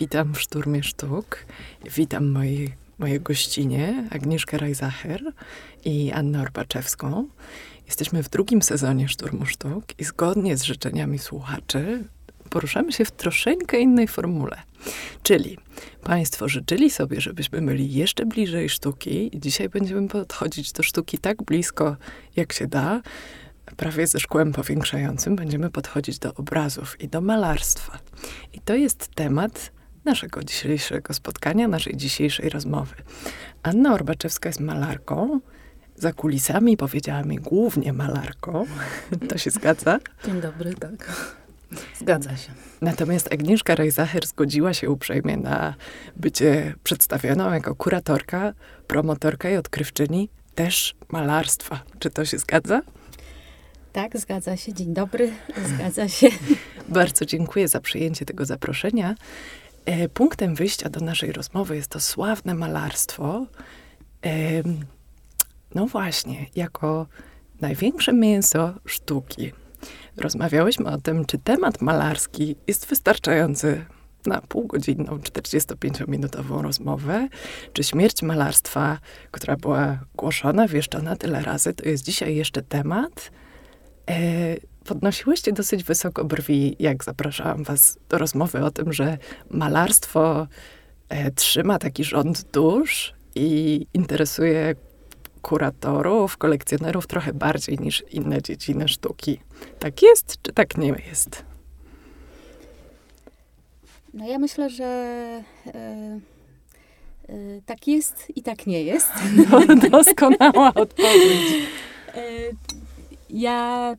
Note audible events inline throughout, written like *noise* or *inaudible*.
Witam w Szturmie Sztuk. Witam moi, moje gościnie, Agnieszkę Rajzacher i Annę Orbaczewską. Jesteśmy w drugim sezonie Szturmu Sztuk i zgodnie z życzeniami słuchaczy poruszamy się w troszeczkę innej formule. Czyli Państwo życzyli sobie, żebyśmy byli jeszcze bliżej sztuki i dzisiaj będziemy podchodzić do sztuki tak blisko, jak się da, prawie ze szkłem powiększającym będziemy podchodzić do obrazów i do malarstwa. I to jest temat naszego dzisiejszego spotkania, naszej dzisiejszej rozmowy. Anna Orbaczewska jest malarką. Za kulisami powiedziała mi głównie malarką. To się zgadza? Dzień dobry, tak. Zgadza się. Natomiast Agnieszka Rejzacher zgodziła się uprzejmie na bycie przedstawioną jako kuratorka, promotorka i odkrywczyni też malarstwa. Czy to się zgadza? Tak, zgadza się. Dzień dobry, zgadza się. Bardzo dziękuję za przyjęcie tego zaproszenia. E, punktem wyjścia do naszej rozmowy jest to sławne malarstwo. E, no właśnie, jako największe mięso sztuki. Rozmawiałyśmy o tym, czy temat malarski jest wystarczający na półgodzinną, 45-minutową rozmowę, czy śmierć malarstwa, która była głoszona, wieszczona tyle razy, to jest dzisiaj jeszcze temat. Podnosiłyście dosyć wysoko brwi, jak zapraszałam was do rozmowy o tym, że malarstwo e, trzyma taki rząd dusz i interesuje kuratorów, kolekcjonerów trochę bardziej niż inne dziedziny sztuki. Tak jest, czy tak nie jest? No ja myślę, że e, e, tak jest i tak nie jest. *laughs* No, doskonała *laughs* odpowiedź. E, ja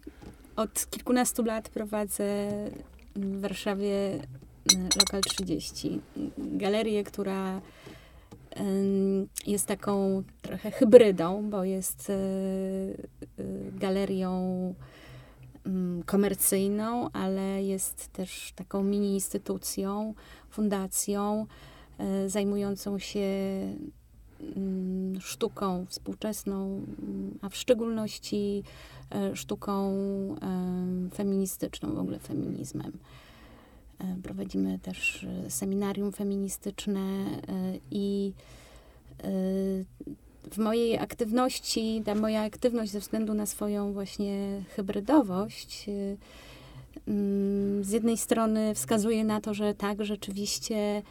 od kilkunastu lat prowadzę w Warszawie e, Lokal 30. Galerię, która jest taką trochę hybrydą, bo jest e, galerią mm, komercyjną, ale jest też taką mini instytucją, fundacją zajmującą się sztuką współczesną, a w szczególności E, sztuką e, feministyczną, w ogóle feminizmem. E, prowadzimy też seminarium feministyczne i w mojej aktywności, ta moja aktywność ze względu na swoją właśnie hybrydowość, mm, z jednej strony wskazuje na to, że tak, rzeczywiście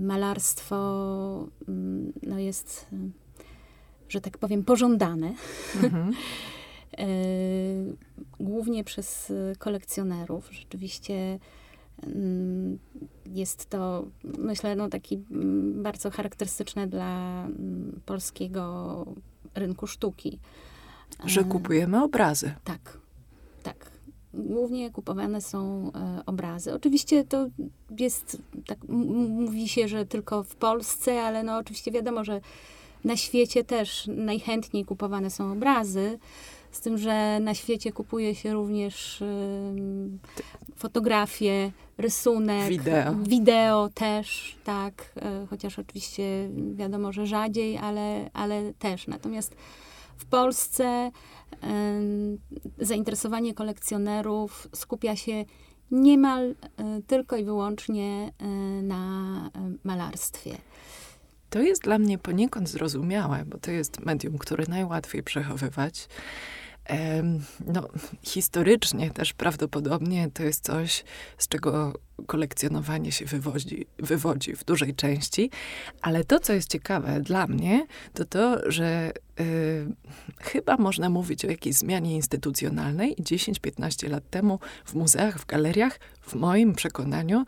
malarstwo mm, no jest, że tak powiem, pożądane. Mhm. *laughs* E, głównie przez kolekcjonerów. Rzeczywiście mm, jest to, myślę, no, taki mm, bardzo charakterystyczne dla polskiego rynku sztuki. Że e, kupujemy obrazy. Tak. Głównie kupowane są e, obrazy. Oczywiście to jest, tak mówi się, że tylko w Polsce, ale no oczywiście wiadomo, że na świecie też najchętniej kupowane są obrazy. Z tym, że na świecie kupuje się również y, fotografie, rysunek, wideo. wideo też, tak, y, chociaż oczywiście wiadomo, że rzadziej, ale, ale też. Natomiast w Polsce zainteresowanie kolekcjonerów skupia się niemal tylko i wyłącznie na malarstwie. To jest dla mnie poniekąd zrozumiałe, bo to jest medium, które najłatwiej przechowywać. No, historycznie też prawdopodobnie to jest coś, z czego kolekcjonowanie się wywodzi, wywodzi w dużej części, ale to, co jest ciekawe dla mnie, to to, że y, chyba można mówić o jakiejś zmianie instytucjonalnej. 10-15 lat temu w muzeach, w galeriach, w moim przekonaniu,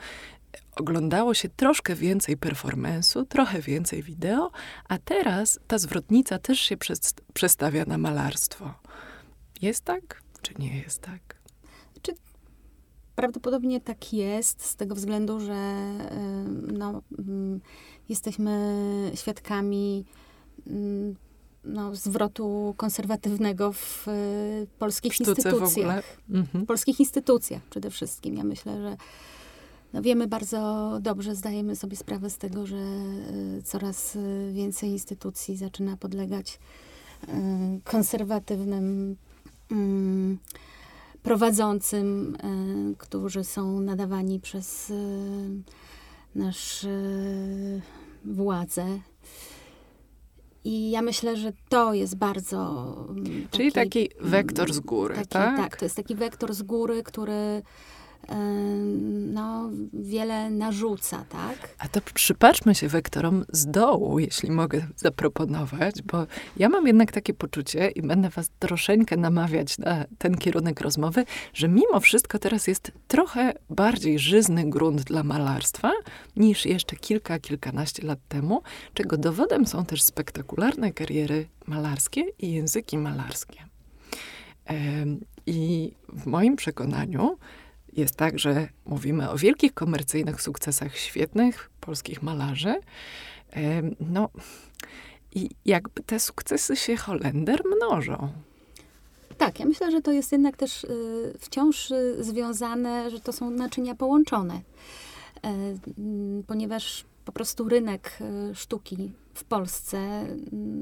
oglądało się troszkę więcej performance'u, trochę więcej wideo, a teraz ta zwrotnica też się przestawia na malarstwo. Jest tak, czy nie jest tak? Czy prawdopodobnie tak jest, z tego względu, że no, mm, jesteśmy świadkami mm, no, zwrotu konserwatywnego w y, polskich instytucjach. W, mhm. w polskich instytucjach przede wszystkim. Ja myślę, że no wiemy bardzo dobrze, zdajemy sobie sprawę z tego, że y, coraz y, więcej instytucji zaczyna podlegać konserwatywnym prowadzącym, e, którzy są nadawani przez e, nasz e, władzę. I ja myślę, że to jest bardzo. Taki, Czyli taki wektor z góry, taki, tak? Tak, to jest taki wektor z góry, który no, wiele narzuca, tak? A to przypatrzmy się wektorom z dołu, jeśli mogę zaproponować, bo ja mam jednak takie poczucie i będę was troszeczkę namawiać na ten kierunek rozmowy, że mimo wszystko teraz jest trochę bardziej żyzny grunt dla malarstwa niż jeszcze kilka, kilkanaście lat temu, czego dowodem są też spektakularne kariery malarskie i języki malarskie. I w moim przekonaniu jest tak, że mówimy o wielkich komercyjnych sukcesach świetnych polskich malarzy. No i jakby te sukcesy się Holender mnożą. Tak, ja myślę, że to jest jednak też y, wciąż y, związane, że to są naczynia połączone. E, ponieważ po prostu rynek y, sztuki w Polsce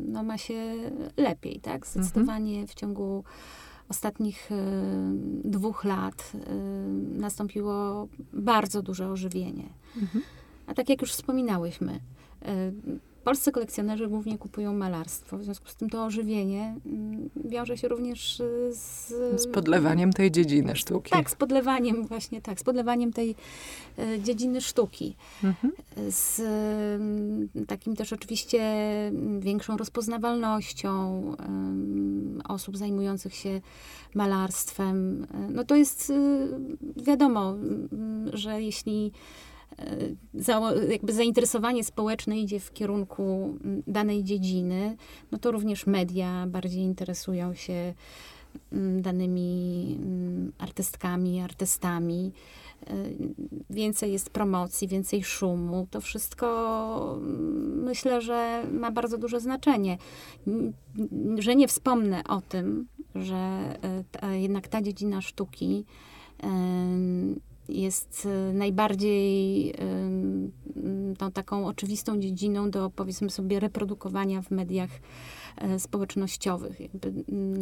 no, ma się lepiej, tak? Mhm. Zdecydowanie w ciągu ostatnich e, dwóch lat e, nastąpiło bardzo duże ożywienie. Mhm. A tak jak już wspominałyśmy, e, polscy kolekcjonerzy głównie kupują malarstwo. W związku z tym to ożywienie mm, wiąże się również z... Z podlewaniem tej dziedziny sztuki. Tak, z podlewaniem właśnie, tak, z podlewaniem tej e, dziedziny sztuki. Mhm. Z mm, takim też oczywiście większą rozpoznawalnością osób zajmujących się malarstwem. No to jest y, wiadomo, że jeśli jakby zainteresowanie społeczne idzie w kierunku danej dziedziny, no to również media bardziej interesują się danymi artystkami, artystami. E, więcej jest promocji, więcej szumu. To wszystko myślę, że ma bardzo duże znaczenie. Że nie wspomnę o tym, że e, ta, jednak ta dziedzina sztuki jest e, najbardziej tą taką oczywistą dziedziną do, powiedzmy sobie, reprodukowania w mediach e, społecznościowych. Jakby,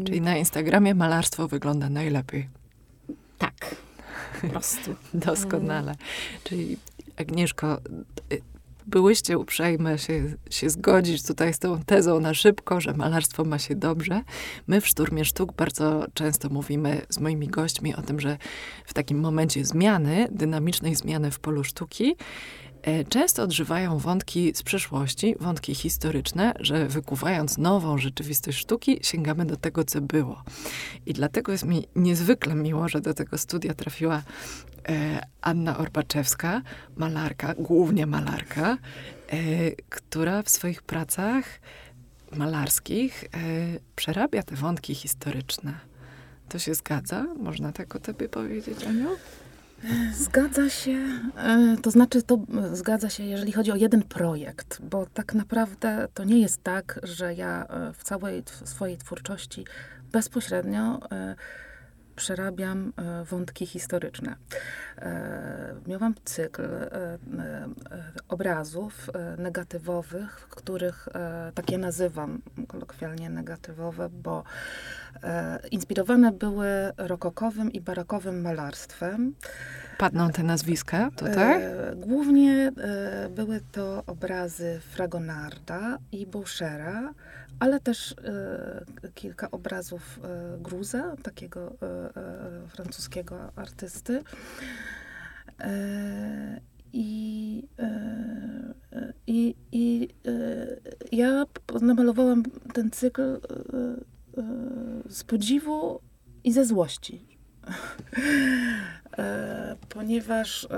Czyli na Instagramie malarstwo wygląda najlepiej. Tak, po prostu. *laughs* Doskonale. Czyli Agnieszko, byłyście uprzejme się, się zgodzić tutaj z tą tezą na szybko, że malarstwo ma się dobrze. My w Szturmie Sztuk bardzo często mówimy z moimi gośćmi o tym, że w takim momencie zmiany, dynamicznej zmiany w polu sztuki, często odżywają wątki z przeszłości, wątki historyczne, że wykuwając nową rzeczywistość sztuki, sięgamy do tego, co było. I dlatego jest mi niezwykle miło, że do tego studia trafiła E, Anna Orbaczewska, malarka, głównie malarka, e, która w swoich pracach malarskich e, przerabia te wątki historyczne. To się zgadza? Można tak o tobie powiedzieć, Aniu? Zgadza się, to znaczy to zgadza się, jeżeli chodzi o jeden projekt, bo tak naprawdę to nie jest tak, że ja w całej swojej twórczości bezpośrednio przerabiam e, wątki historyczne. E, miałam cykl e, obrazów negatywowych, których tak je nazywam kolokwialnie negatywowe, bo inspirowane były rokokowym i barokowym malarstwem. Padną te nazwiska tutaj? Głównie były to obrazy Fragonarda i Bouchera, ale też e, kilka obrazów e, Gruza, takiego e, francuskiego artysty. I, i, i ja namalowałam ten cykl z podziwu i ze złości. E, ponieważ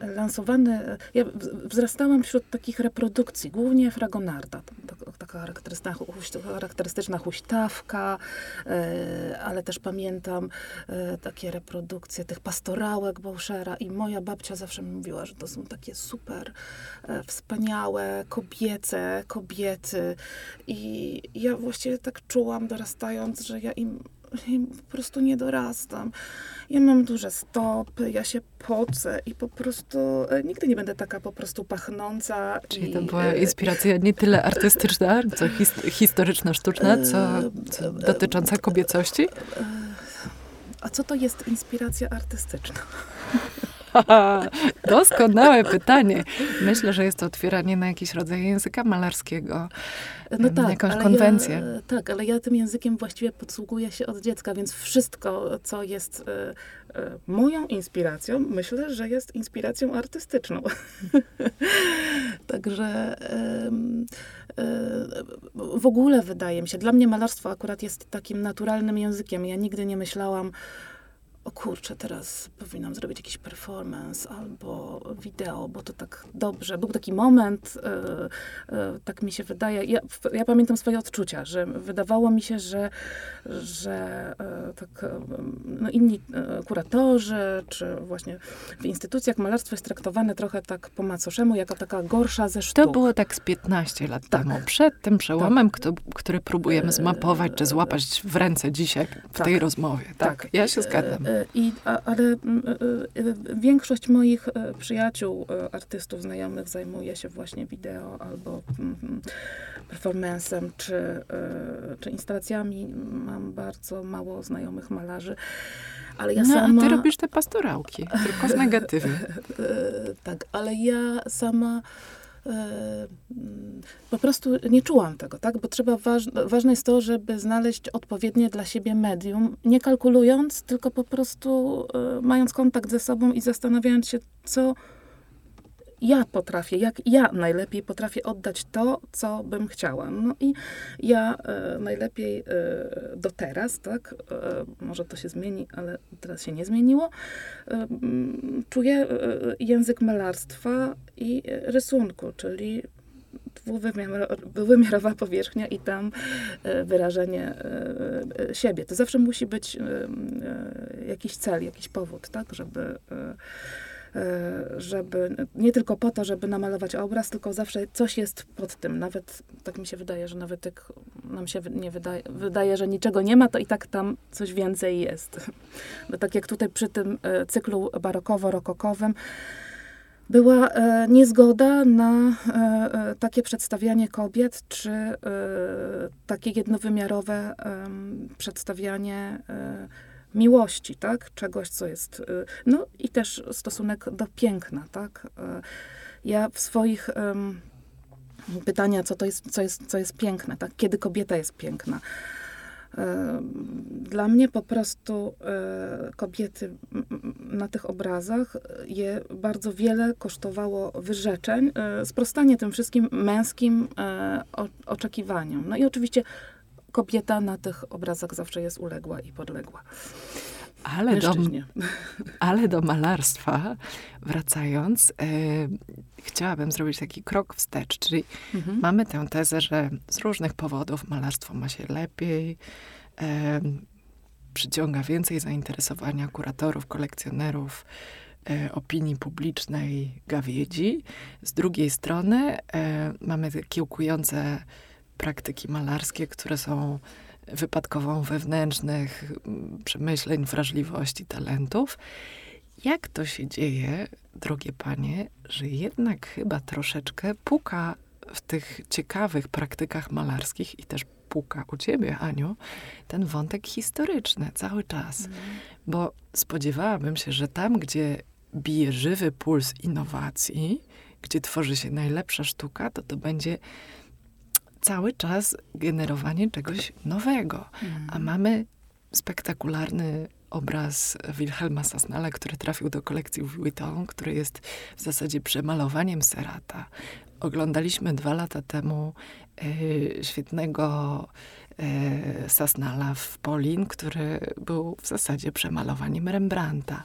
lansowany, ja wzrastałam wśród takich reprodukcji, głównie Fragonarda, taka charakterystyczna, charakterystyczna huśtawka, e, ale też pamiętam e, takie reprodukcje tych pastorałek Bouchera i moja babcia zawsze mi mówiła, że to są takie super wspaniałe, kobiece kobiety. I ja właściwie tak czułam dorastając, że ja im po prostu nie dorastam. Ja mam duże stopy, ja się pocę i po prostu e, nigdy nie będę taka po prostu pachnąca. Czyli to była e, inspiracja nie tyle artystyczna, co his historyczno-sztuczna, co, co dotycząca kobiecości? A co to jest inspiracja artystyczna? *laughs* Doskonałe pytanie. Myślę, że jest to otwieranie na jakiś rodzaj języka malarskiego. No tak, jakąś konwencję. Ja, tak, ale ja tym językiem właściwie podsługuję się od dziecka, więc wszystko, co jest e, e, moją inspiracją, myślę, że jest inspiracją artystyczną. *laughs* Także e, w ogóle wydaje mi się, dla mnie malarstwo akurat jest takim naturalnym językiem. Ja nigdy nie myślałam, o kurczę, teraz powinnam zrobić jakiś performance albo wideo, bo to tak dobrze. Był taki moment, e, e, tak mi się wydaje, ja, ja pamiętam swoje odczucia, że wydawało mi się, że, że e, tak, no inni kuratorzy, czy właśnie w instytucjach malarstwo jest traktowane trochę tak po macoszemu, jako taka gorsza ze sztuk. To było tak z 15 lat Tak. temu, przed tym przełomem, kto, który próbujemy zmapować, czy złapać w ręce dzisiaj w Tak. tej rozmowie. Tak, ja się zgadzam. I, a, ale mm, e, e, większość moich e, przyjaciół, artystów, znajomych zajmuje się właśnie wideo albo mm, performancem, czy, czy instalacjami. Mam bardzo mało znajomych malarzy. Ale ja no, sama... a ty robisz te pastorałki, tylko w *laughs* negatywie. E, tak, ale ja sama mm, po prostu nie czułam tego, tak? Bo trzeba, waż, ważne jest to, żeby znaleźć odpowiednie dla siebie medium, nie kalkulując, tylko po prostu e, mając kontakt ze sobą i zastanawiając się, co ja potrafię, jak ja najlepiej potrafię oddać to, co bym chciała. No i ja e, najlepiej e, do teraz, tak, e, może to się zmieni, ale teraz się nie zmieniło, e, mm, czuję e, język malarstwa i rysunku, czyli dwuwymiar- dwuwymiarowa powierzchnia i tam e, wyrażenie siebie. To zawsze musi być jakiś cel, jakiś powód, tak, żeby żeby nie tylko po to, żeby namalować obraz, tylko zawsze coś jest pod tym. Nawet tak mi się wydaje, że nawet jak nam się nie wydaje, wydaje, że niczego nie ma, to i tak tam coś więcej jest. *laughs* Bo tak jak tutaj przy tym e, cyklu barokowo-rokokowym była e, niezgoda na e, e, takie przedstawianie kobiet, czy e, takie jednowymiarowe przedstawianie e, miłości, tak? Czegoś, co jest... e, No i też stosunek do piękna, tak? E, Ja w swoich pytania, co to jest, co jest, co jest piękne, tak? Kiedy kobieta jest piękna. E, Dla mnie po prostu kobiety na tych obrazach je bardzo wiele kosztowało wyrzeczeń, sprostanie tym wszystkim męskim oczekiwaniom. No i oczywiście kobieta na tych obrazach zawsze jest uległa i podległa. Ale do, *laughs* ale do malarstwa wracając, e, chciałabym zrobić taki krok wstecz, czyli Mhm. Mamy tę tezę, że z różnych powodów malarstwo ma się lepiej, e, przyciąga więcej zainteresowania kuratorów, kolekcjonerów, e, opinii publicznej, gawiedzi. Z drugiej strony e, mamy kiełkujące praktyki malarskie, które są wypadkową wewnętrznych m, przemyśleń, wrażliwości, talentów. Jak to się dzieje, drogie panie, że jednak chyba troszeczkę puka w tych ciekawych praktykach malarskich i też puka u ciebie, Aniu, ten wątek historyczny cały czas. Bo spodziewałabym się, że tam, gdzie bije żywy puls innowacji, gdzie tworzy się najlepsza sztuka, to to będzie cały czas generowanie czegoś nowego. A mamy spektakularny obraz Wilhelma Sasnala, który trafił do kolekcji Vuitton, który jest w zasadzie przemalowaniem Serata. Oglądaliśmy dwa lata temu e, świetnego e, Sasnala w Polin, który był w zasadzie przemalowaniem Rembrandta.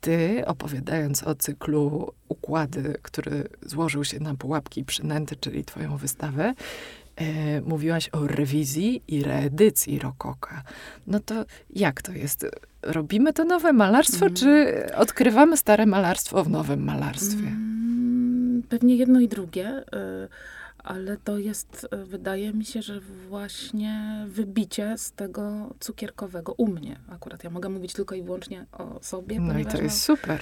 Ty, opowiadając o cyklu Układy, który złożył się na pułapki i przynęty, czyli twoją wystawę, mówiłaś o rewizji i reedycji Rokoka. No to jak to jest? Robimy to nowe malarstwo, Mm. czy odkrywamy stare malarstwo w nowym malarstwie? Mm, Pewnie jedno i drugie, y, ale to jest, y, wydaje mi się, że właśnie wybicie z tego cukierkowego u mnie. Akurat ja mogę mówić tylko i wyłącznie o sobie, No i to jest super.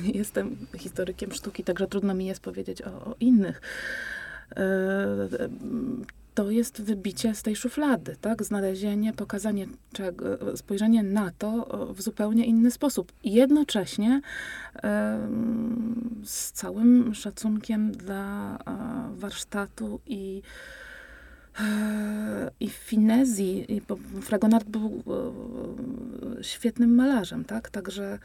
no, *laughs* nie jestem historykiem sztuki, także trudno mi jest powiedzieć o, o innych. To jest wybicie z tej szuflady, tak? Znalezienie, pokazanie czego, spojrzenie na to w zupełnie inny sposób. I jednocześnie z całym szacunkiem dla warsztatu i i finezji, bo Fragonard był świetnym malarzem, tak? Także,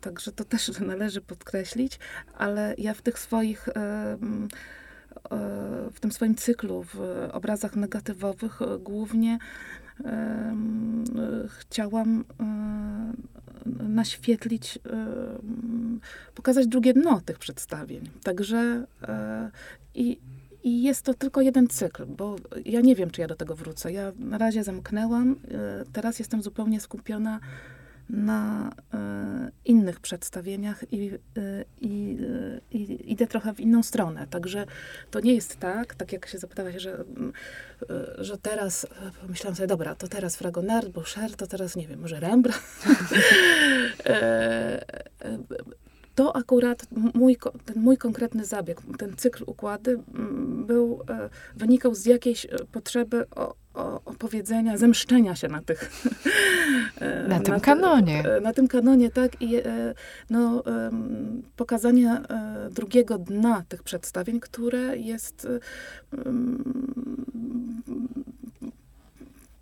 także to też *laughs* należy podkreślić, ale ja w tych swoich w tym swoim cyklu, w obrazach negatywowych, e, głównie chciałam e, naświetlić, pokazać drugie dno tych przedstawień. Także e, i, i jest to tylko jeden cykl, bo ja nie wiem, czy ja do tego wrócę. Ja na razie zamknęłam, teraz jestem zupełnie skupiona na e, innych przedstawieniach i, e, i, e, i, idę trochę w inną stronę. Także to nie jest tak, tak jak się zapytałaś, że, że teraz pomyślałam sobie, dobra, to teraz Fragonard, Boucher, to teraz, nie wiem, może Rembrandt. *laughs* to akurat mój, ten mój konkretny zabieg, ten cykl układy był, wynikał z jakiejś potrzeby opowiedzenia, zemszczenia się na tych... *laughs* E, na, na tym kanonie. E, na tym kanonie, tak. I e, no, pokazania drugiego dna tych przedstawień, które jest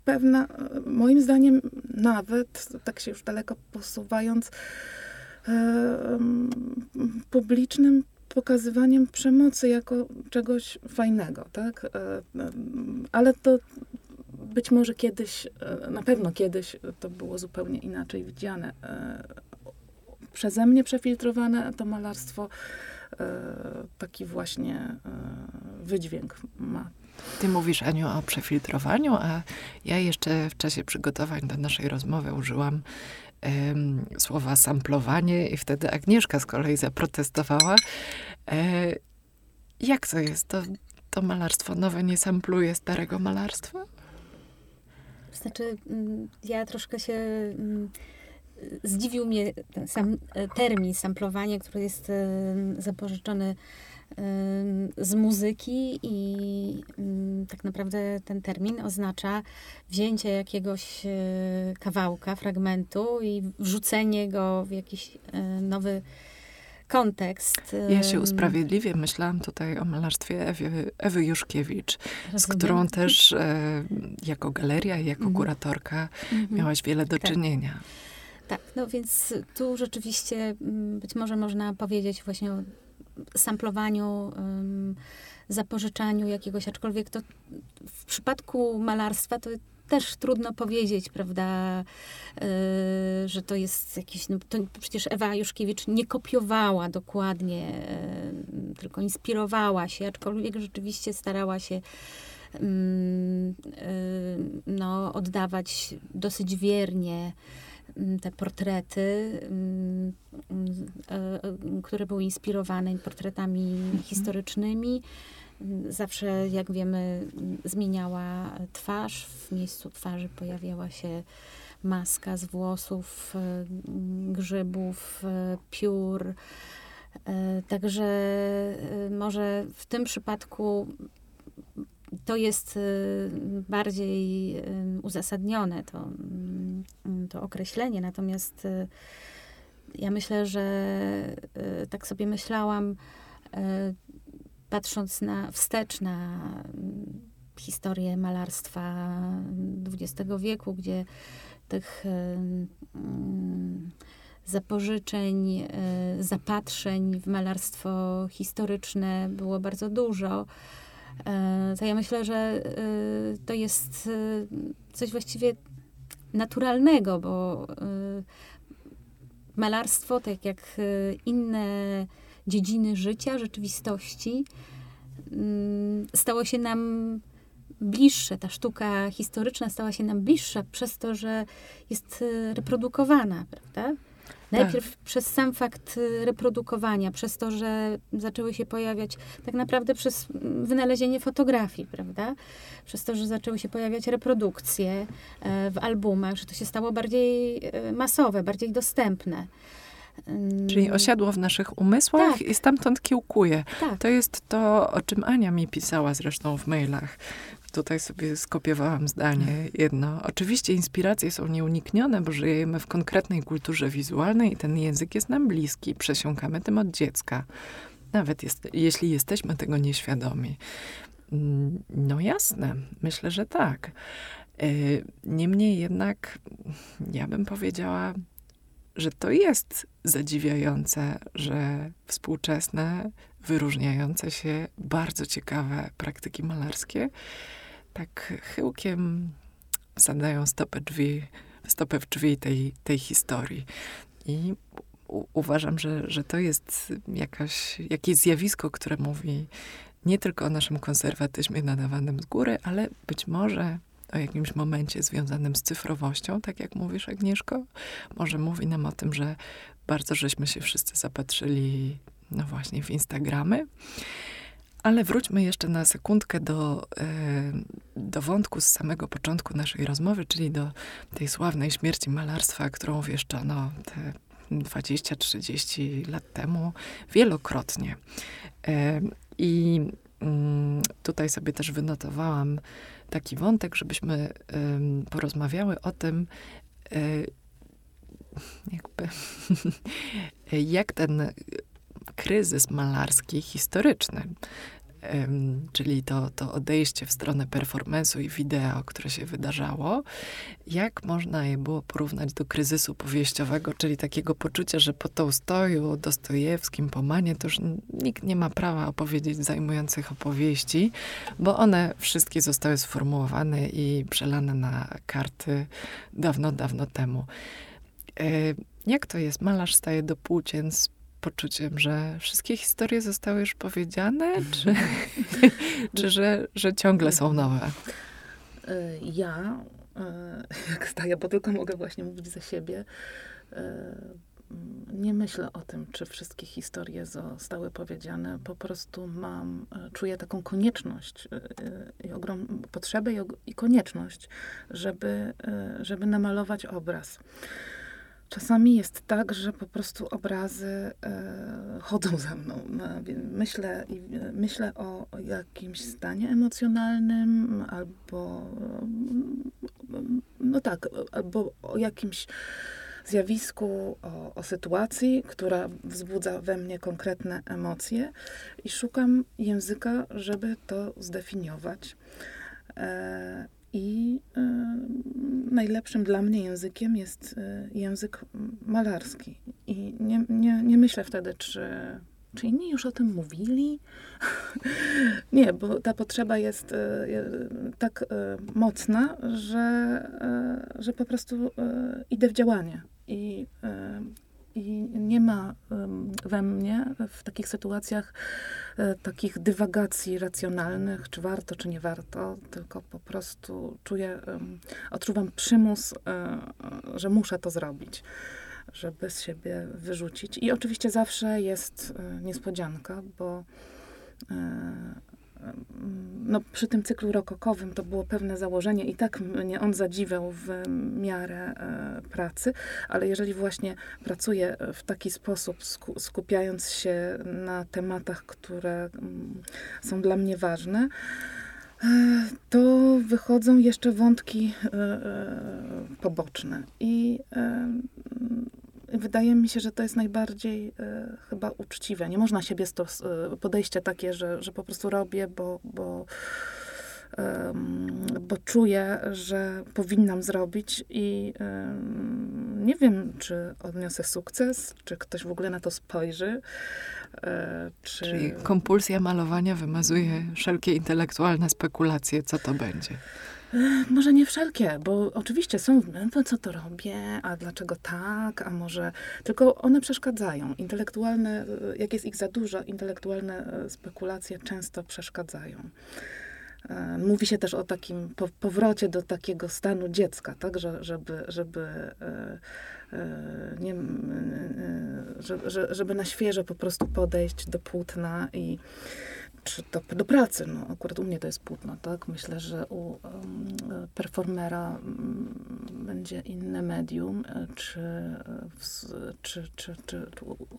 pewna, moim zdaniem nawet, tak się już daleko posuwając, publicznym pokazywaniem przemocy jako czegoś fajnego, tak? Ale to być może kiedyś, e, na pewno kiedyś to było zupełnie inaczej widziane. E, przeze mnie przefiltrowane to malarstwo e, taki właśnie wydźwięk ma. Ty mówisz, Aniu, o przefiltrowaniu, a ja jeszcze w czasie przygotowań do naszej rozmowy użyłam um, słowa samplowanie i wtedy Agnieszka z kolei zaprotestowała. E, jak to jest? To, to malarstwo nowe nie sampluje starego malarstwa? Znaczy, mm, ja troszkę się mm, zdziwił mnie ten sam e, termin samplowanie, który jest e, zapożyczony e, z muzyki i mm, tak naprawdę ten termin oznacza wzięcie jakiegoś kawałka, fragmentu i wrzucenie go w jakiś nowy kontekst. Ja się usprawiedliwię. Myślałam tutaj o malarstwie Ewy, Ewy Juszkiewicz, Rozumiem. z którą też e, jako galeria i jako mhm. kuratorka mhm. miałaś wiele do tak. czynienia. Tak, no więc tu rzeczywiście mm, być może można powiedzieć właśnie o samplowaniu, um, zapożyczaniu jakiegoś, aczkolwiek to w przypadku malarstwa to też trudno powiedzieć, prawda, yy, że to jest jakiś, no, to przecież Ewa Juszkiewicz nie kopiowała dokładnie, yy, tylko inspirowała się, aczkolwiek rzeczywiście starała się yy, no, oddawać dosyć wiernie mm, te portrety, mm, które były inspirowane portretami mhm. historycznymi zawsze, jak wiemy, zmieniała twarz. W miejscu twarzy pojawiała się maska z włosów, e, grzybów, e, piór. E, także może w tym przypadku to jest bardziej uzasadnione, to, mm, to określenie. Natomiast ja myślę, że tak sobie myślałam, patrząc na wstecz na mm, historię malarstwa XX wieku, gdzie tych mm, zapożyczeń, e, zapatrzeń w malarstwo historyczne było bardzo dużo. E, to ja myślę, że e, to jest coś właściwie naturalnego, bo malarstwo, tak jak inne dziedziny życia, rzeczywistości, mm, stało się nam bliższe. Ta sztuka historyczna stała się nam bliższa przez to, że jest e, reprodukowana, prawda? Najpierw tak. przez sam fakt e, reprodukowania, przez to, że zaczęły się pojawiać, tak naprawdę przez mm, wynalezienie fotografii, prawda? Przez to, że zaczęły się pojawiać reprodukcje e, w albumach, że to się stało bardziej masowe, bardziej dostępne. Czyli osiadło w naszych umysłach Tak. i stamtąd kiełkuje. Tak. To jest to, o czym Ania mi pisała zresztą w mailach. Tutaj sobie skopiowałam zdanie jedno. Oczywiście inspiracje są nieuniknione, bo żyjemy w konkretnej kulturze wizualnej i ten język jest nam bliski. Przesiąkamy tym od dziecka. Nawet jest, jeśli jesteśmy tego nieświadomi. Mm, No jasne, myślę, że tak. E, Niemniej jednak ja bym powiedziała, że to jest zadziwiające, że współczesne, wyróżniające się, bardzo ciekawe praktyki malarskie tak chyłkiem zadają stopę stopę w drzwi tej, tej historii. I u, uważam, że, że to jest jakaś, jakieś zjawisko, które mówi nie tylko o naszym konserwatyzmie nadawanym z góry, ale być może o jakimś momencie związanym z cyfrowością, tak jak mówisz, Agnieszko. Może mówi nam o tym, że bardzo żeśmy się wszyscy zapatrzyli, no właśnie, w Instagramy. Ale wróćmy jeszcze na sekundkę do, e, do wątku z samego początku naszej rozmowy, czyli do tej sławnej śmierci malarstwa, którą wieszczono te 20-30 lat temu wielokrotnie. E, I tutaj sobie też wynotowałam taki wątek, żebyśmy porozmawiały o tym, e, jakby, *laughs* jak ten kryzys malarski historyczny, czyli to, to odejście w stronę performance'u i wideo, które się wydarzało, jak można je było porównać do kryzysu powieściowego, czyli takiego poczucia, że po Tołstoju, Dostojewskim, Pomanie to już nikt nie ma prawa opowiedzieć zajmujących opowieści, bo one wszystkie zostały sformułowane i przelane na karty dawno, dawno temu. E, Jak to jest? Malarz staje do płócien z poczuciem, że wszystkie historie zostały już powiedziane, czy, *laughs* czy że, że ciągle są nowe? E, Ja, e, *laughs* jak staję, bo tylko mogę właśnie mówić za siebie, e, nie myślę o tym, czy wszystkie historie zostały powiedziane. Po prostu mam, czuję taką konieczność i ogromną potrzebę i, i konieczność, żeby, żeby namalować obraz. Czasami jest tak, że po prostu obrazy e, chodzą za mną. Myślę, i- myślę o jakimś stanie emocjonalnym, albo mm, no tak, albo o jakimś zjawisku, o, o sytuacji, która wzbudza we mnie konkretne emocje i szukam języka, żeby to zdefiniować. E, I e, najlepszym dla mnie językiem jest e, język malarski. I nie, nie, nie myślę wtedy, czy, czy inni już o tym mówili. *laughs* nie, bo ta potrzeba jest e, tak mocna, że, że po prostu idę w działanie. I, i nie ma we mnie w takich sytuacjach e, takich dywagacji racjonalnych, czy warto, czy nie warto, tylko po prostu czuję, odczuwam przymus, e, e, że muszę to zrobić, żeby z siebie wyrzucić. I oczywiście zawsze jest niespodzianka, bo no, przy tym cyklu rokokowym to było pewne założenie i tak mnie on zadziwiał w miarę e, pracy, ale jeżeli właśnie pracuję w taki sposób, sku, skupiając się na tematach, które mm, są dla mnie ważne, e, to wychodzą jeszcze wątki e, e, poboczne. I e, wydaje mi się, że to jest najbardziej e, chyba uczciwe. Nie można siebie stos, e, podejście takie, że, że po prostu robię, bo, bo, em, bo czuję, że powinnam zrobić i nie wiem, czy odniosę sukces, czy ktoś w ogóle na to spojrzy. E, Czy... Czyli kompulsja malowania wymazuje wszelkie intelektualne spekulacje, co to będzie. Może nie wszelkie, bo oczywiście są, no co to robię, a dlaczego tak, a może... Tylko one przeszkadzają. Intelektualne, e, jak jest ich za dużo, intelektualne e, spekulacje często przeszkadzają. E, Mówi się też o takim po, powrocie do takiego stanu dziecka, tak, że, żeby, żeby, e, e, nie, żeby na świeżo po prostu podejść do płótna i czy to do pracy, no akurat u mnie to jest płótno, tak? Myślę, że u performera będzie inne medium, czy, czy, czy, czy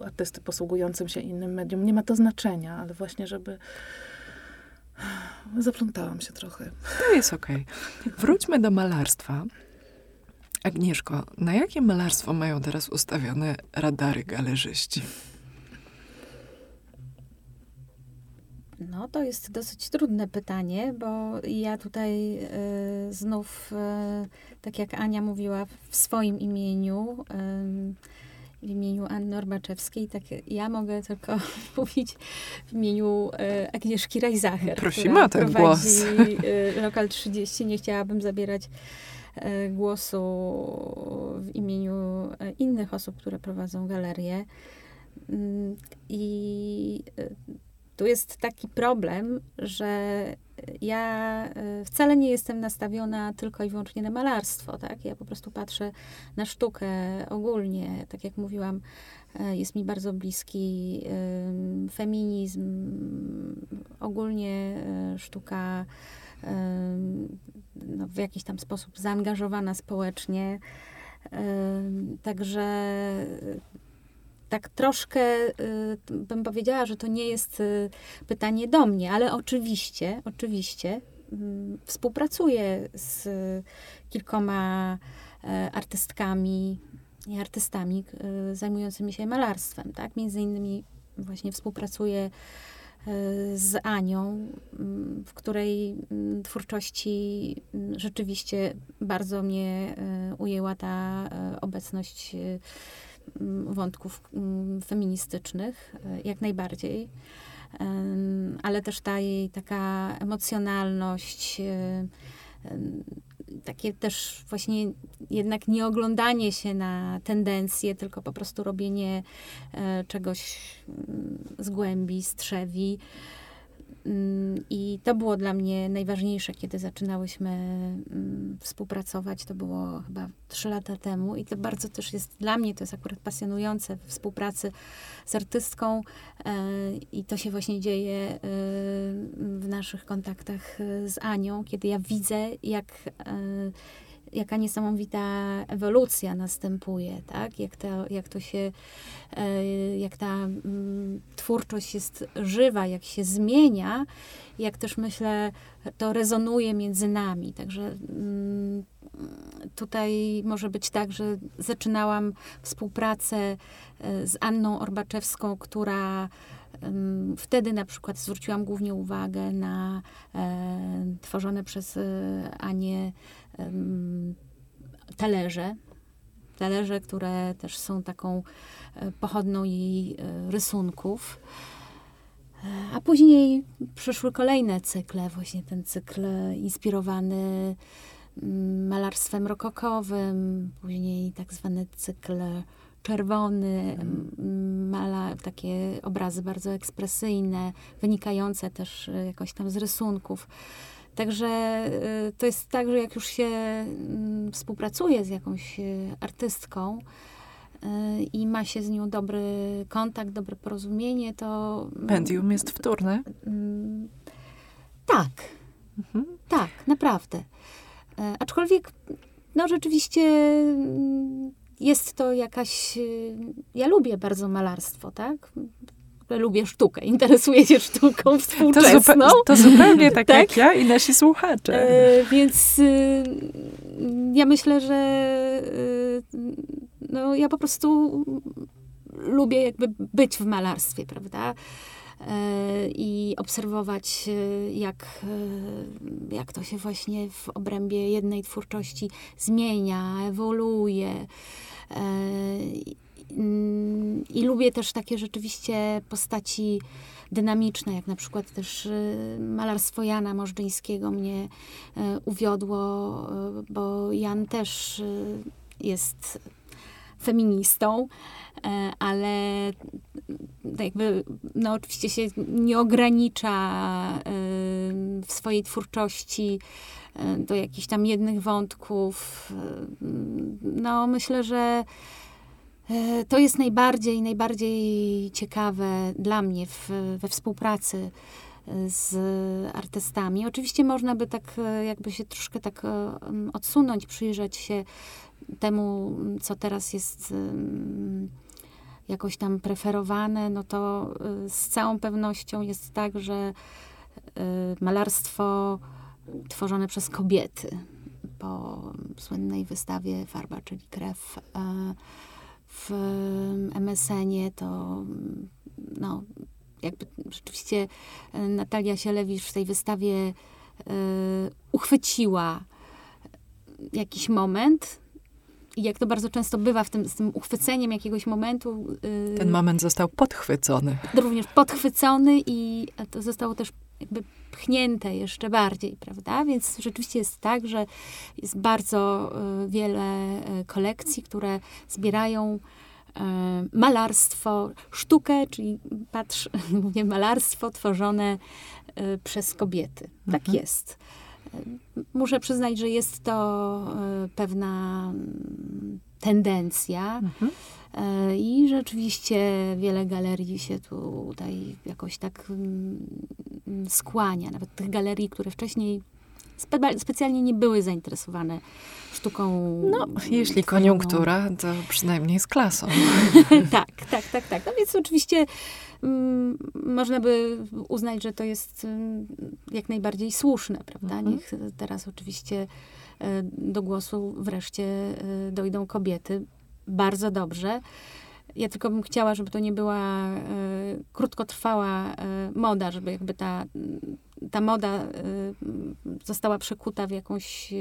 artysty posługującym się innym medium. Nie ma to znaczenia, ale właśnie, żeby Zaplątałam się trochę. To jest okej. Okay. Wróćmy do malarstwa. Agnieszko, na jakie malarstwo mają teraz ustawione radary galerzyści? No, to jest dosyć trudne pytanie, bo ja tutaj y, znów, y, tak jak Ania mówiła w swoim imieniu, y, w imieniu Anny Orbaczewskiej, tak ja mogę tylko *laughs* mówić w imieniu Agnieszki Rajzacher. Prosimy o ten głos. Lokal 30. Nie chciałabym zabierać głosu w imieniu innych osób, które prowadzą galerię. Mm, I tu jest taki problem, że ja e, wcale nie jestem nastawiona tylko i wyłącznie na malarstwo, tak? Ja po prostu patrzę na sztukę ogólnie. Tak jak mówiłam, e, jest mi bardzo bliski feminizm, ogólnie e, sztuka no, w jakiś tam sposób zaangażowana społecznie. Także tak troszkę y, bym powiedziała, że to nie jest y, pytanie do mnie, ale oczywiście, oczywiście mm, współpracuję z kilkoma e, artystkami i artystami y, zajmującymi się malarstwem, tak? Między innymi właśnie współpracuję e, z Anią, mm, w której mm, twórczości rzeczywiście bardzo mnie e, ujęła ta obecność wątków mm, feministycznych, e, jak najbardziej. Ale też ta jej taka emocjonalność, e, takie też właśnie jednak nie oglądanie się na tendencje, tylko po prostu robienie e, czegoś mm, z głębi, z trzewi. Mm, I to było dla mnie najważniejsze, kiedy zaczynałyśmy mm, współpracować. To było chyba trzy lata temu i to bardzo też jest dla mnie, to jest akurat pasjonujące w współpracy z artystką e, i to się właśnie dzieje e, w naszych kontaktach e, z Anią, kiedy ja widzę, jak jaka niesamowita ewolucja następuje, tak? Jak to, jak to się, e, jak ta mm, twórczość jest żywa, jak się zmienia, jak też myślę, to rezonuje między nami. Także mm, tutaj może być tak, że zaczynałam współpracę e, z Anną Orbaczewską, która Wtedy na przykład zwróciłam głównie uwagę na e, tworzone przez e, Anię talerze. Talerze, które też są taką e, pochodną jej rysunków. A później przyszły kolejne cykle, właśnie ten cykl inspirowany mm, malarstwem rokokowym, później tak zwany cykl czerwony, mm. mala takie obrazy bardzo ekspresyjne, wynikające też jakoś tam z rysunków. Także y, to jest tak, że jak już się mm, współpracuje z jakąś y, artystką i ma się z nią dobry kontakt, dobre porozumienie, to. Medium jest wtórne? Mm, tak. Mhm. Tak, naprawdę. E, aczkolwiek, no rzeczywiście mm, jest to jakaś. Ja lubię bardzo malarstwo, tak? lubię sztukę, interesuję się sztuką współczesną. To, zupe to zupełnie tak, *laughs* tak, jak ja i nasi słuchacze. E, więc y, ja myślę, że y, no, ja po prostu lubię jakby być w malarstwie, prawda? E, I obserwować, y, jak, y, jak to się właśnie w obrębie jednej twórczości zmienia, ewoluuje. E, Mm, I lubię też takie rzeczywiście postaci dynamiczne, jak na przykład też malarstwo Jana Możdżyńskiego mnie uwiodło, bo Jan też jest feministą, ale jakby, no oczywiście się nie ogranicza w swojej twórczości do jakichś tam jednych wątków. No myślę, że E, to jest najbardziej, najbardziej ciekawe dla mnie w, we współpracy z artystami. Oczywiście można by tak jakby się troszkę tak odsunąć, przyjrzeć się temu, co teraz jest jakoś tam preferowane, no to z całą pewnością jest tak, że malarstwo tworzone przez kobiety po słynnej wystawie Farba, czyli krew w MSN-ie, to no, jakby rzeczywiście e, Natalia Sielewicz w tej wystawie y, uchwyciła jakiś moment. Jak to bardzo często bywa w tym, z tym uchwyceniem jakiegoś momentu. Y, Ten moment został podchwycony. Również podchwycony i to zostało też jakby pchnięte jeszcze bardziej, prawda? Więc rzeczywiście jest tak, że jest bardzo y, wiele y, kolekcji, które zbierają y, malarstwo, sztukę, czyli patrz, *laughs* mówię malarstwo tworzone przez kobiety. Tak mhm. Tak jest. Muszę przyznać, że jest to pewna mm, tendencja. Mhm. E, I rzeczywiście wiele galerii się tutaj jakoś tak mm, skłania. Nawet tych galerii, które wcześniej spe specjalnie nie były zainteresowane sztuką. No, jeśli koniunktura, to przynajmniej z klasą. *laughs* tak, tak, tak, tak. No więc oczywiście mm, można by uznać, że to jest mm, jak najbardziej słuszne, prawda? Mhm. Niech teraz oczywiście e, do głosu wreszcie e, dojdą kobiety, bardzo dobrze. Ja tylko bym chciała, żeby to nie była y, krótkotrwała y, moda, żeby jakby ta, ta moda y, została przekuta w jakąś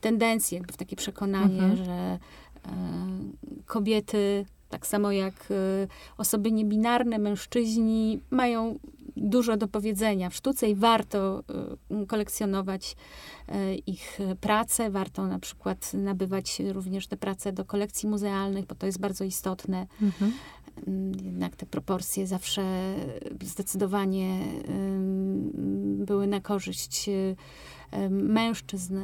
tendencję, jakby w takie przekonanie, mhm. że kobiety, tak samo jak osoby niebinarne, mężczyźni, mają dużo do powiedzenia w sztuce i warto y, kolekcjonować y, ich prace. Warto na przykład nabywać również te prace do kolekcji muzealnych, bo to jest bardzo istotne. Mhm. Mm, jednak te proporcje zawsze zdecydowanie były na korzyść y, mężczyzn,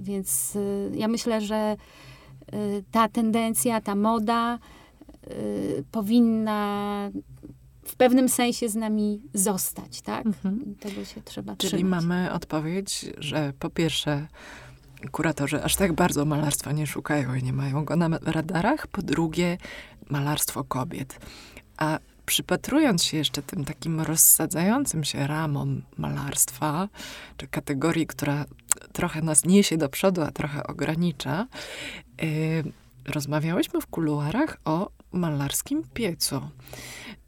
więc ja myślę, że ta tendencja, ta moda powinna w pewnym sensie z nami zostać, tak? Mhm. Tego się trzeba Czyli trzymać. mamy odpowiedź, że po pierwsze kuratorzy aż tak bardzo malarstwa nie szukają i nie mają go na radarach. Po drugie, malarstwo kobiet. A przypatrując się jeszcze tym takim rozsadzającym się ramom malarstwa, czy kategorii, która trochę nas niesie do przodu, a trochę ogranicza, yy, rozmawiałyśmy w kuluarach o malarskim piecu.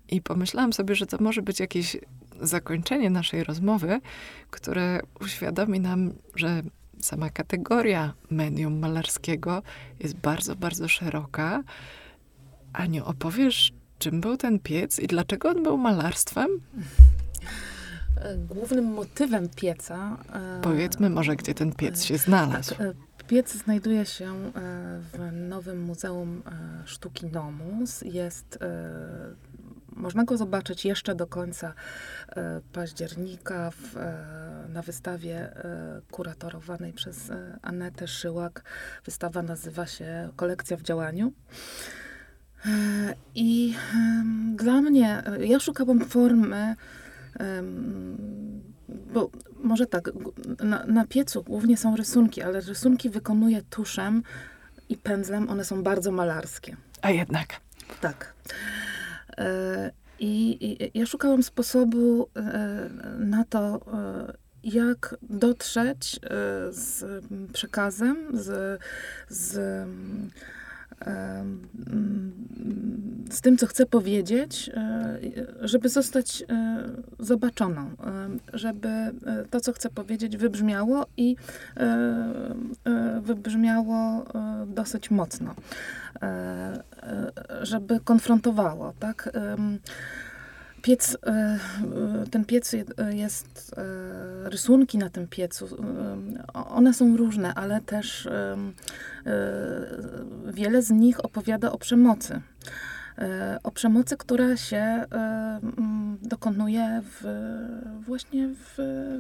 I pomyślałam sobie, że to może być jakieś zakończenie naszej rozmowy, które uświadomi nam, że sama kategoria medium malarskiego jest bardzo, bardzo szeroka. Aniu, opowiesz, czym był ten piec i dlaczego on był malarstwem? Głównym motywem pieca. E, Powiedzmy może, gdzie ten piec się znalazł. Tak, piec znajduje się e, w Nowym Muzeum Sztuki Nomus. Jest można go zobaczyć jeszcze do końca e, października w, e, na wystawie e, kuratorowanej przez Anetę Szyłak. Wystawa nazywa się Kolekcja w działaniu. I dla mnie, ja szukałam formy, bo może tak, na, na piecu głównie są rysunki, ale rysunki wykonuję tuszem i pędzlem, one są bardzo malarskie. A jednak. Tak. E, I, ja szukałam sposobu e, na to, e, jak dotrzeć z przekazem, z, z z tym, co chcę powiedzieć, e, żeby zostać e, zobaczoną, e, żeby to, co chcę powiedzieć, wybrzmiało i wybrzmiało dosyć mocno, żeby konfrontowało, tak? Piec, ten piec jest, rysunki na tym piecu, one są różne, ale też wiele z nich opowiada o przemocy. O przemocy, która się dokonuje w, właśnie w,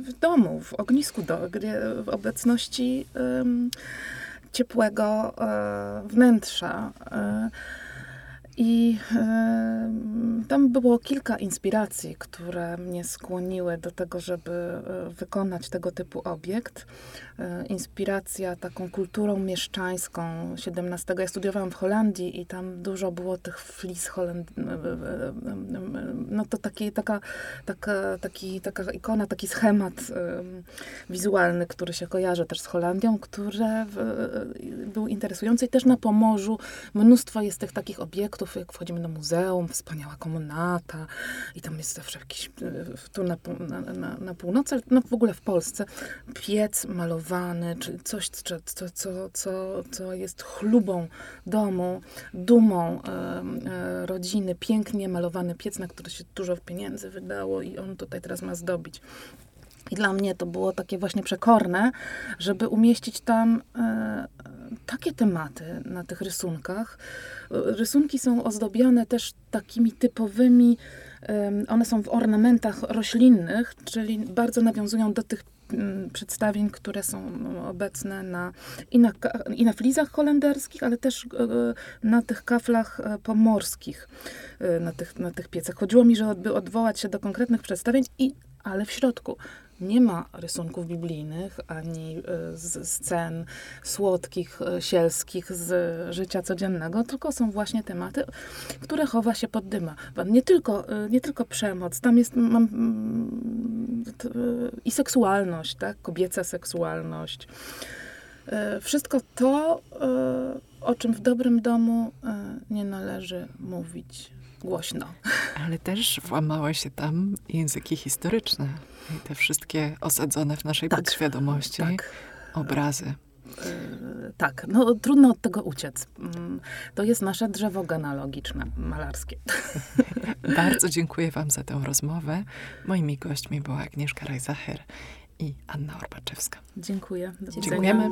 w domu, w ognisku, do, w obecności ciepłego wnętrza. I e, tam było kilka inspiracji, które mnie skłoniły do tego, żeby e, wykonać tego typu obiekt. E, inspiracja taką kulturą mieszczańską XVII. Ja studiowałam w Holandii i tam dużo było tych flis Holand... No to taki, taka, taka, taki, taka ikona, taki schemat e, wizualny, który się kojarzy też z Holandią, który był interesujący i też na Pomorzu mnóstwo jest tych takich obiektów, jak wchodzimy do muzeum, wspaniała komnata i tam jest zawsze jakiś, e, tu na, na, na, na północy, no w ogóle w Polsce, piec malowany, czy coś, co, co, co, co, jest chlubą domu, dumą e, rodziny, pięknie malowany piec, na który się dużo pieniędzy wydało i on tutaj teraz ma zdobić. I dla mnie to było takie właśnie przekorne, żeby umieścić tam e, takie tematy na tych rysunkach. E, Rysunki są ozdobione też takimi typowymi, em, one są w ornamentach roślinnych, czyli bardzo nawiązują do tych mm, przedstawień, które są no, obecne na, i, na, i na flizach holenderskich, ale też e, na tych kaflach e, pomorskich, e, na tych, na tych piecach. Chodziło mi, żeby odwołać się do konkretnych przedstawień, i, ale w środku nie ma rysunków biblijnych, ani e, scen słodkich, e, sielskich z życia codziennego, tylko są właśnie tematy, które chowa się pod dyma. Nie tylko, e, nie tylko przemoc, tam jest mam, i seksualność, tak? kobieca seksualność. Wszystko to, o czym w dobrym domu nie należy mówić głośno. Ale też włamały się tam języki historyczne i te wszystkie osadzone w naszej Tak, podświadomości Tak. obrazy. E, Tak, no trudno od tego uciec. Mm, To jest nasze drzewo genealogiczne, malarskie. *laughs* Bardzo dziękuję Wam za tę rozmowę. Moimi gośćmi była Agnieszka Rajzacher i Anna Orbaczewska. Dziękuję. Dziękujemy.